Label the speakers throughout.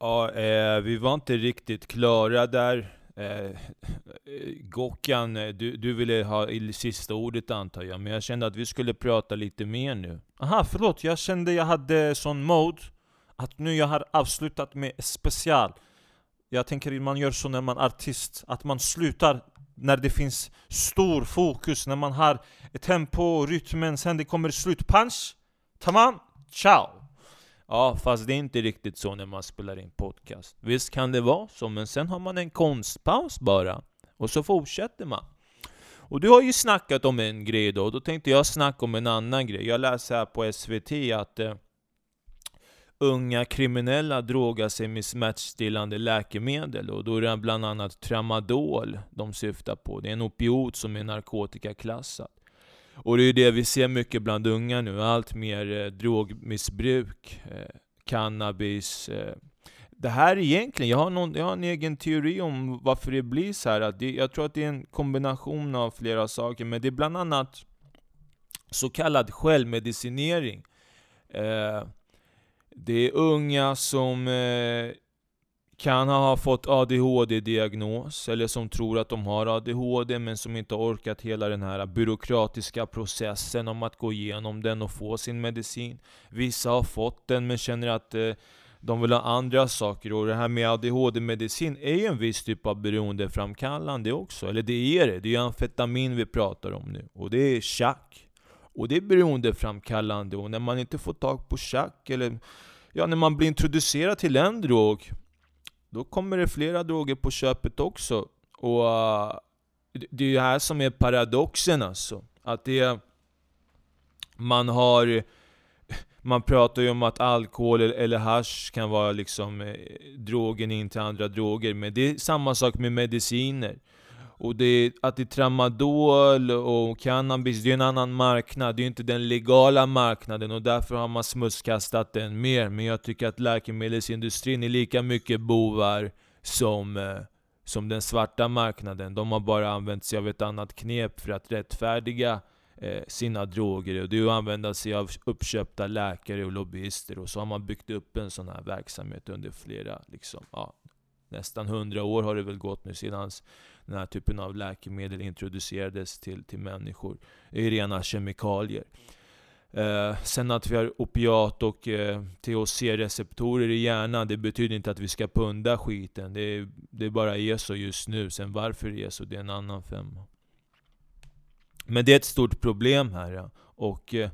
Speaker 1: Ja, eh, vi var inte riktigt klara där. Eh, Gockan, eh, du, du ville ha sista ordet antar jag, men jag kände att vi skulle prata lite mer nu. Aha, förlåt. Jag kände jag hade sån mode att nu jag har avslutat med special. Jag tänker man gör så när man är artist, att man slutar när det finns stor fokus, när man har tempo, rytmen, sen det kommer slut, punch, tamam, ciao! Ja, fast det är inte riktigt så när man spelar in podcast. Visst kan det vara så, men sen har man en konstpaus bara. Och så fortsätter man. Och du har ju snackat om en grej då, och då tänkte jag snacka om en annan grej. Jag läser här på SVT att eh, unga kriminella drogar sig med smärtstillande läkemedel och då är det bland annat tramadol de syftar på. Det är en opiot som är narkotikaklassad. Och det är det vi ser mycket bland unga nu, allt mer eh, drogmissbruk, eh, cannabis. Eh. Det här egentligen, jag har, någon, jag har en egen teori om varför det blir så här. Att det, jag tror att det är en kombination av flera saker, men det är bland annat så kallad självmedicinering. Eh, det är unga som eh, kan ha fått ADHD-diagnos, eller som tror att de har ADHD men som inte orkat hela den här byråkratiska processen om att gå igenom den och få sin medicin. Vissa har fått den men känner att eh, de vill ha andra saker, och det här med ADHD-medicin är ju en viss typ av beroendeframkallande också. Eller det är det, det är ju amfetamin vi pratar om nu. Och det är tjack, Och det är beroendeframkallande, och när man inte får tag på tjack, eller ja, när man blir introducerad till en drog, då kommer det flera droger på köpet också. Och uh, det är ju här som är paradoxen alltså. Att det man har man pratar ju om att alkohol eller hash kan vara liksom eh, drogen in till andra droger, men det är samma sak med mediciner. Och det, att det är tramadol och cannabis, det är en annan marknad, det är inte den legala marknaden och därför har man smutskastat den mer. Men jag tycker att läkemedelsindustrin är lika mycket bovar som, eh, som den svarta marknaden. De har bara använt sig av ett annat knep för att rättfärdiga eh, sina droger. Och det är att använda sig av uppköpta läkare och lobbyister. Och så har man byggt upp en sån här verksamhet under flera, liksom, ja, nästan hundra år har det väl gått nu sedan den här typen av läkemedel introducerades till, till människor. Det är rena kemikalier. Eh, sen att vi har opiat och eh, THC-receptorer i hjärnan, det betyder inte att vi ska punda skiten. Det är, det bara är så just nu. Sen varför det är så, det är en annan femma. Men det är ett stort problem här. Ja. Och... Eh,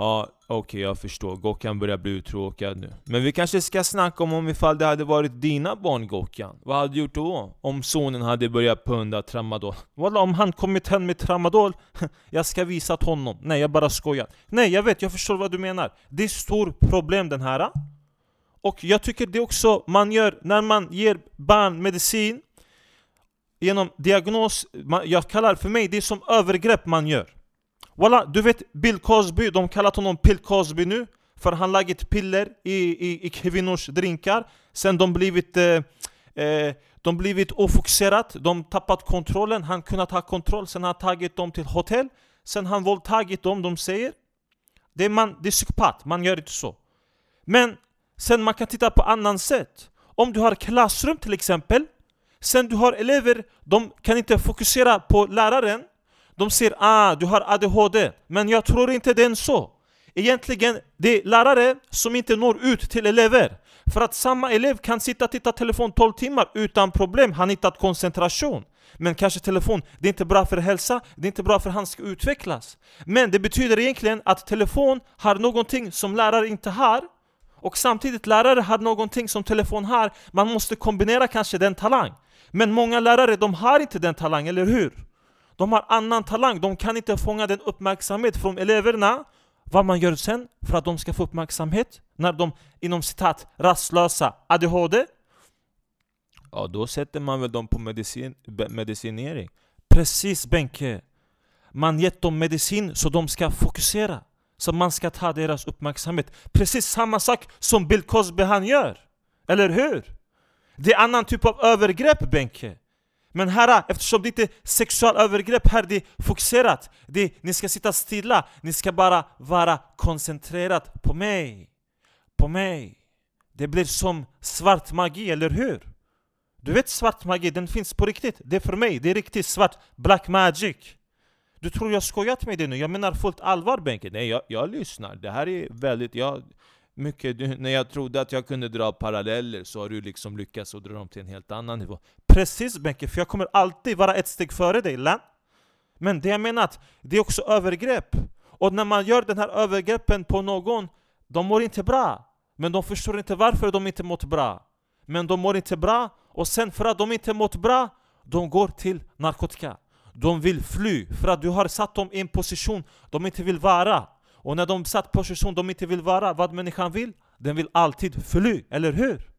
Speaker 1: Ja, okej okay, jag förstår. Gokkan börjar bli uttråkad nu. Men vi kanske ska snacka om, om ifall det hade varit dina barn Gokkan. Vad hade du gjort då? Om sonen hade börjat punda tramadol? Walla, om han kommit hem med tramadol, jag ska visa till honom. Nej, jag bara skojar. Nej, jag vet, jag förstår vad du menar. Det är ett stort problem den här. Ah. Och jag tycker det också man gör när man ger barn medicin genom diagnos, jag kallar för mig det är som övergrepp man gör. Walla, du vet Bill Cosby, de kallar honom Pill Cosby nu För han lagt piller i, i, i kvinnors drinkar. Sen de blivit eh, eh, de blivit ofokuserat, de tappat kontrollen Han kunnat ha kontroll, sen har han tagit dem till hotell. Sen han våldtagit dem, de säger. Det är, man, det är psykopat, man gör inte så. Men sen man kan titta på annan sätt. Om du har klassrum till exempel Sen du har elever, de kan inte fokusera på läraren de säger ah, du har ADHD, men jag tror inte det är så. Egentligen, det är lärare som inte når ut till elever. För att samma elev kan sitta och titta telefon 12 timmar utan problem, han har hittat koncentration. Men kanske telefon, det är inte bra för hälsa, det är inte bra för att han ska utvecklas. Men det betyder egentligen att telefon har någonting som lärare inte har, och samtidigt lärare har någonting som telefon har, man måste kombinera kanske den talang. Men många lärare, de har inte den talang, eller hur? De har annan talang, de kan inte fånga den uppmärksamhet från eleverna Vad man gör sen för att de ska få uppmärksamhet när de inom citat rastlösa ADHD Ja, då sätter man väl dem på medicin, medicinering Precis Benke! Man gett dem medicin så de ska fokusera Så man ska ta deras uppmärksamhet Precis samma sak som Bill Cosby han gör! Eller hur? Det är annan typ av övergrepp Benke men här, eftersom det inte är sexualövergrepp här, det är fokuserat. Det är, ni ska sitta stilla, ni ska bara vara koncentrerat på mig. På mig.
Speaker 2: Det blir som svart magi, eller hur? Du vet svart magi, den finns på riktigt. Det är för mig, det är riktigt svart. Black magic. Du tror jag skojat med dig nu? Jag menar fullt allvar Benke. Nej, jag, jag lyssnar. Det här är väldigt... Jag, mycket, när jag trodde att jag kunde dra paralleller så har du liksom lyckats att dra dem till en helt annan nivå. Precis Benke, för jag kommer alltid vara ett steg före dig, Lan. Men det jag menar att det är också övergrepp. Och när man gör den här övergreppen på någon, de mår inte bra. Men de förstår inte varför de inte mått bra. Men de mår inte bra, och sen för att de inte mått bra, de går till narkotika. De vill fly, för att du har satt dem i en position de inte vill vara. Och när de satt position de inte vill vara, vad människan vill? Den vill alltid fly, eller hur?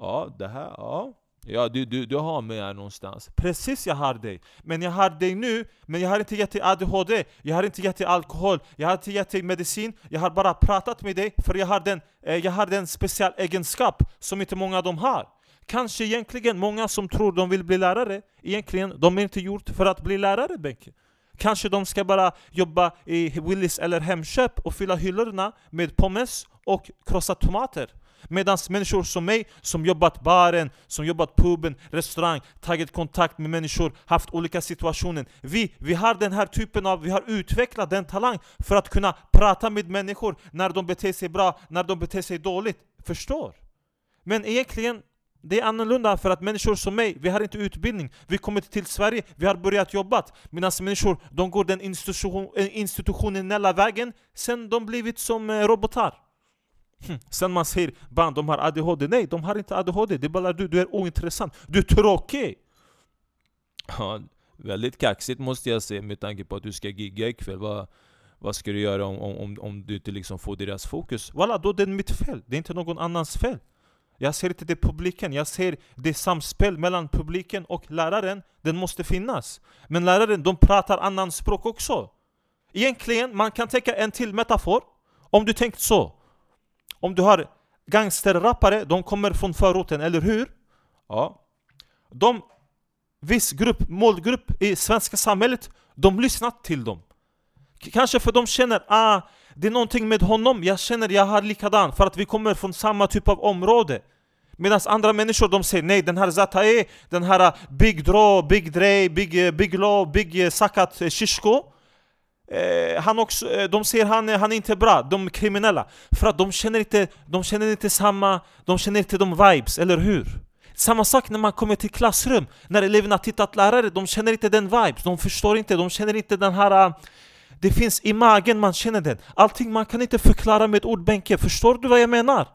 Speaker 1: Ja, det här, ja. Ja, du, du, du har mig här någonstans.
Speaker 2: Precis, jag har dig. Men jag har dig nu, men jag har inte gett dig ADHD, jag har inte gett dig alkohol, jag har inte gett dig medicin, jag har bara pratat med dig för jag har den, eh, jag har den speciell egenskap som inte många av dem har. Kanske egentligen många som tror de vill bli lärare, egentligen de är inte gjort för att bli lärare Benke. Kanske de ska bara jobba i Willys eller Hemköp och fylla hyllorna med pommes och krossade tomater. Medan människor som mig, som jobbat baren, som jobbat puben, restaurang, tagit kontakt med människor, haft olika situationer. Vi, vi har den här typen av, vi har utvecklat den talang för att kunna prata med människor när de beter sig bra, när de beter sig dåligt. Förstår? Men egentligen, det är annorlunda för att människor som mig, vi har inte utbildning. Vi kommer till Sverige, vi har börjat jobba. Medan människor, de går den institution, institutionella vägen, sen de blivit som eh, robotar. Hm. Sen man säger band, de har ADHD. Nej, de har inte ADHD. Det är bara du, du är ointressant. Du är tråkig!
Speaker 1: Ja, väldigt kaxigt måste jag säga med tanke på att du ska gigga ikväll. Vad, vad ska du göra om, om, om du inte liksom får deras fokus?
Speaker 2: Walla, då är det mitt fel. Det är inte någon annans fel. Jag ser inte det publiken, jag ser det samspel mellan publiken och läraren. Den måste finnas. Men läraren, de pratar annan språk också. Egentligen, man kan tänka en till metafor. Om du tänkt så. Om du har gangsterrappare, de kommer från förorten, eller hur? Ja. De, viss grupp, målgrupp i svenska samhället, de lyssnar till dem. Kanske för de känner ah, det är någonting med honom, jag känner jag har likadan för att vi kommer från samma typ av område. Medan andra människor de säger nej, den här Zatae, den här äh, Big Draw, Big Dre, Big, äh, Big Law, Big äh, Sakat Shishko Eh, han också, eh, de säger han, eh, han är inte bra, de är kriminella. För att de känner inte, de känner inte samma, de känner inte de vibes, eller hur? Samma sak när man kommer till klassrum, när eleverna tittar på lärare, de känner inte den vibes, de förstår inte, de känner inte den här... Det finns i magen, man känner den. Allting man kan inte förklara med ordbänke, förstår du vad jag menar?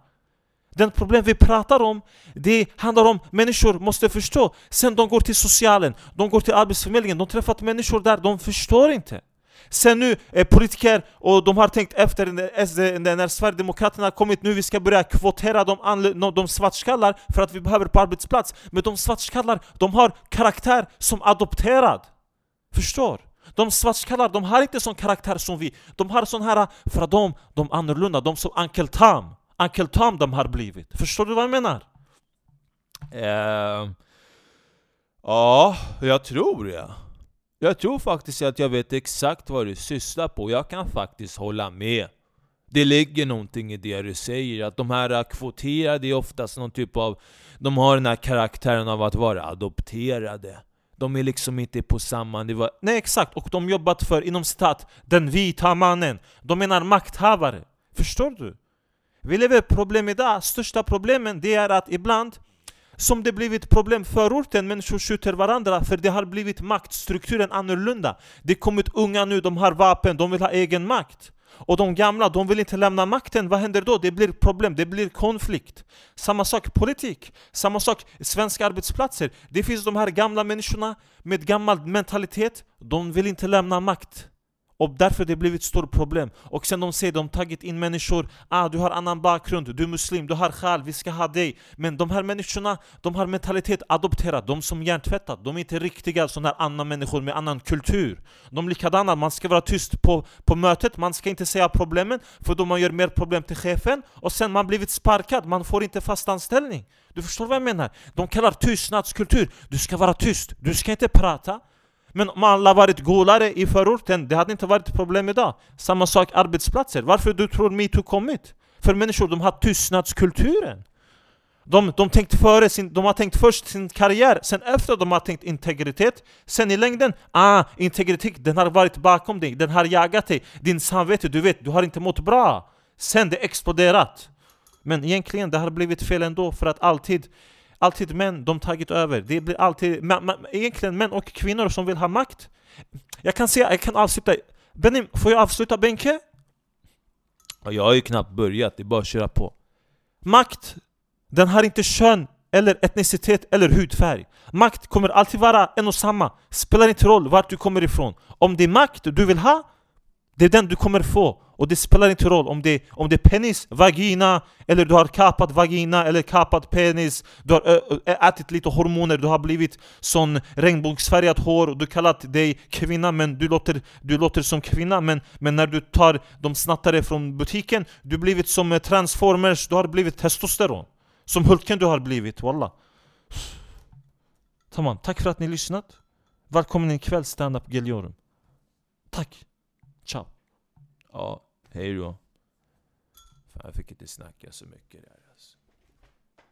Speaker 2: Den problem vi pratar om, det handlar om människor måste förstå. Sen de går till socialen, de går till arbetsförmedlingen, de träffat människor där, de förstår inte. Sen nu, eh, politiker, och de har tänkt efter när, när Sverigedemokraterna har kommit nu, vi ska börja kvotera de, de svartskallar för att vi behöver på arbetsplats. Men de svartskallar, de har karaktär som adopterad. Förstår? De svartskallar, de har inte sån karaktär som vi. De har sån här, för att de, de annorlunda, de som Uncle Tom. Uncle Tom de har blivit. Förstår du vad jag menar?
Speaker 1: Uh, ja, jag tror det. Jag tror faktiskt att jag vet exakt vad du sysslar på, jag kan faktiskt hålla med. Det ligger någonting i det du säger, att de här kvoterade är oftast någon typ av... De har den här karaktären av att vara adopterade. De är liksom inte på samma nivå.
Speaker 2: Nej exakt, och de jobbat för, inom citat, den vita mannen. De menar makthavare. Förstår du? Vi lever problem idag, största problemen det är att ibland som det blivit problem förorten, människor skjuter varandra för det har blivit maktstrukturen annorlunda. Det kommit unga nu, de har vapen, de vill ha egen makt. Och de gamla, de vill inte lämna makten, vad händer då? Det blir problem, det blir konflikt. Samma sak politik, samma sak svenska arbetsplatser. Det finns de här gamla människorna med gammal mentalitet, de vill inte lämna makt. Och därför har det blivit ett stort problem. Och sen de säger de tagit in människor, ah du har annan bakgrund, du är muslim, du har sjal, vi ska ha dig. Men de här människorna, de har mentalitet adopterad, de som hjärntvättat, de är inte riktiga sådana här andra människor med annan kultur. De är likadana, man ska vara tyst på, på mötet, man ska inte säga problemen, för då man gör mer problem till chefen, och sen man blivit sparkad, man får inte fast anställning. Du förstår vad jag menar? De kallar tystnadskultur, du ska vara tyst, du ska inte prata. Men om alla varit golare i förorten, det hade inte varit problem idag. Samma sak arbetsplatser. Varför du tror metoo kommit? För människor, de har tystnadskulturen. De, de, tänkt före sin, de har tänkt först sin karriär, sen efter de har tänkt integritet Sen i längden, ah, integritet den har varit bakom dig, den har jagat dig Din samvete, du vet, du har inte mått bra Sen det exploderat Men egentligen, det har blivit fel ändå för att alltid Alltid män, de tagit över. Det blir alltid, egentligen män och kvinnor som vill ha makt. Jag kan säga, jag kan avsluta. Benny, får jag avsluta Benke?
Speaker 1: Jag har ju knappt börjat, det är bara att köra på.
Speaker 2: Makt, den har inte kön, eller etnicitet eller hudfärg. Makt kommer alltid vara en och samma. Spelar inte roll vart du kommer ifrån. Om det är makt du vill ha det är den du kommer få. Och det spelar inte roll om det, om det är penis, vagina Eller du har kapat vagina eller kapat penis. Du har ätit lite hormoner, du har blivit sån regnbågsfärgat hår Och du kallar dig kvinna men du låter, du låter som kvinna. Men, men när du tar de snattare från butiken Du har blivit som eh, transformers, du har blivit testosteron. Som Hulken du har blivit, wallah. Tamam, tack för att ni lyssnat. Välkommen ikväll stand-up Geliorum Tack, ciao
Speaker 1: Ja, hej då Fan, jag fick inte snacka så mycket där alltså.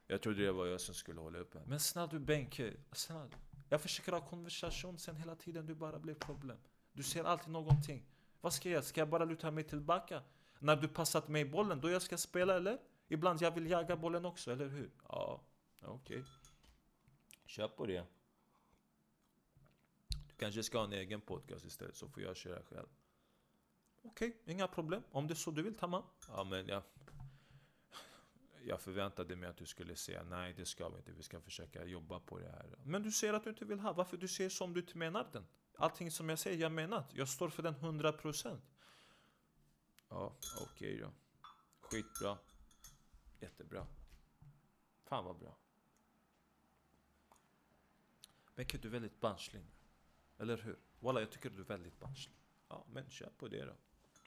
Speaker 1: Jag trodde det var jag som skulle hålla uppe
Speaker 2: Men snälla du Benke, snälla Jag försöker ha konversation sen hela tiden, du bara blir problem Du ser alltid någonting Vad ska jag göra? Ska jag bara luta mig tillbaka? När du passat mig bollen, då jag ska spela eller? Ibland jag vill jaga bollen också, eller hur?
Speaker 1: Ja, okej. Okay. Kör på det. Du kanske ska ha en egen podcast istället, så får jag köra själv.
Speaker 2: Okej, okay, inga problem. Om det är så du vill, Tamam.
Speaker 1: Ja, men jag... Jag förväntade mig att du skulle säga nej, det ska vi inte. Vi ska försöka jobba på det här.
Speaker 2: Men du säger att du inte vill ha. Varför du säger som du inte menar den? Allting som jag säger, jag menar. Jag står för den 100%.
Speaker 1: Ja, okej okay då. Skitbra. Jättebra. Fan vad bra.
Speaker 2: Benke, du är väldigt barnslig. Eller hur? Walla, jag tycker du är väldigt barnslig.
Speaker 1: Ja, men kör på det då.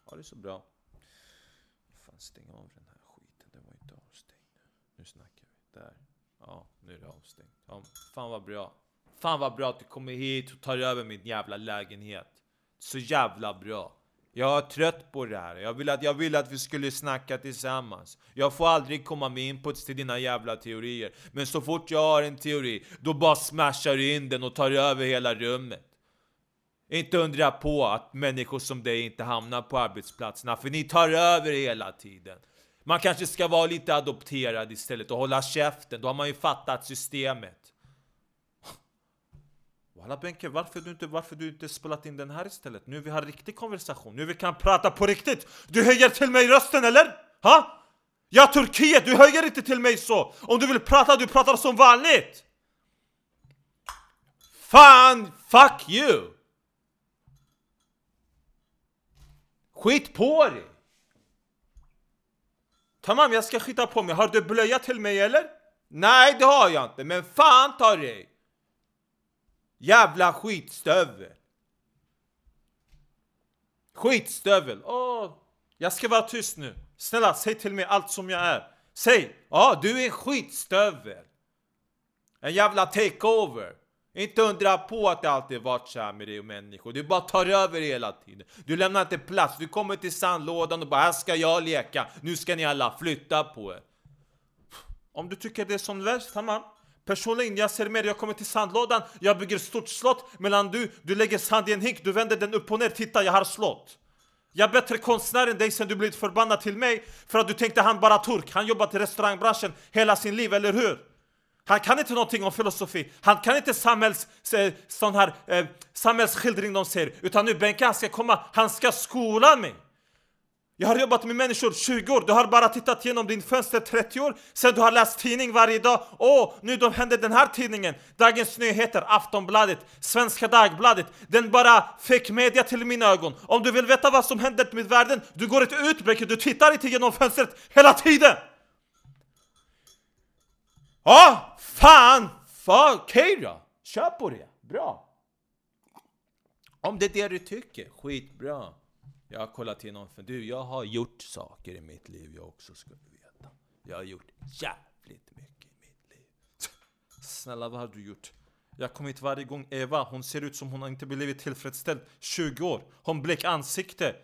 Speaker 1: Ha det så bra. Fan, stäng av den här skiten. Den var inte avstängd. Nu snackar vi. Där. Ja, nu är det avstängt. Ja, fan vad bra. Fan vad bra att du kommer hit och tar över min jävla lägenhet. Så jävla bra. Jag är trött på det här. Jag vill, att, jag vill att vi skulle snacka tillsammans. Jag får aldrig komma med inputs till dina jävla teorier. Men så fort jag har en teori, då bara smashar du in den och tar över hela rummet. Inte undra på att människor som dig inte hamnar på arbetsplatserna, för ni tar över hela tiden. Man kanske ska vara lite adopterad istället och hålla käften, då har man ju fattat systemet.
Speaker 2: Walla Benke, varför du, inte, varför du inte spelat in den här istället? Nu vi har riktig konversation, nu vi kan prata på riktigt! Du höjer till mig rösten eller? Ha? Ja Turkiet, du höjer inte till mig så! Om du vill prata, du pratar som vanligt!
Speaker 1: Fan, fuck you! Skit på dig!
Speaker 2: Tamam, jag ska skita på mig. Har du blöja till mig eller?
Speaker 1: Nej, det har jag inte, men fan ta dig! Jävla skitstövel! Skitstövel!
Speaker 2: Åh, jag ska vara tyst nu. Snälla, säg till mig allt som jag är. Säg!
Speaker 1: Ja, du är en skitstövel! En jävla takeover! Inte undra på att det alltid varit så här med dig och människor. Du bara tar över hela tiden. Du lämnar inte plats. Du kommer till sandlådan och bara här ska jag leka. Nu ska ni alla flytta på er.
Speaker 2: Om du tycker det är som värst, tamam. Personligen, jag ser mer, jag kommer till sandlådan, jag bygger stort slott medan du, du lägger sand i en hink, du vänder den upp och ner, titta jag har slott. Jag är bättre konstnär än dig sen du blivit förbannad till mig för att du tänkte han bara turk, han jobbat i restaurangbranschen hela sin liv, eller hur? Han kan inte någonting om filosofi, han kan inte samhälls, eh, sån här eh, samhällsskildring de ser, utan nu Benke han ska komma, han ska skola mig. Jag har jobbat med människor 20 år, du har bara tittat genom din fönster 30 år. Sen du har läst tidning varje dag. Åh, nu de hände den här tidningen. Dagens Nyheter, Aftonbladet, Svenska Dagbladet. Den bara fick media till mina ögon. Om du vill veta vad som händer med världen Du går inte ut Becky, du tittar inte genom fönstret hela tiden!
Speaker 1: Ja, fan! Fan, okej då! Kör på det, bra! Om det är det du tycker, skitbra jag har kollat igenom, för du, jag har gjort saker i mitt liv jag också skulle veta. Jag har gjort jävligt mycket i mitt liv.
Speaker 2: Snälla, vad har du gjort? Jag kommer hit varje gång Eva, hon ser ut som hon inte blivit tillfredsställd 20 år. Hon blek ansikte.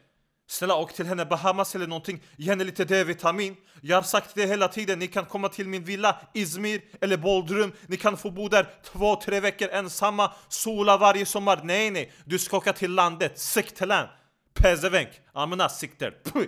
Speaker 2: Snälla åk till henne Bahamas eller någonting, ge henne lite D-vitamin. Jag har sagt det hela tiden, ni kan komma till min villa Izmir eller Bodrum Ni kan få bo där två, tre veckor ensamma Sola varje sommar, nej nej Du ska åka till landet, siktelan Pezevenk, amına siktir Puh.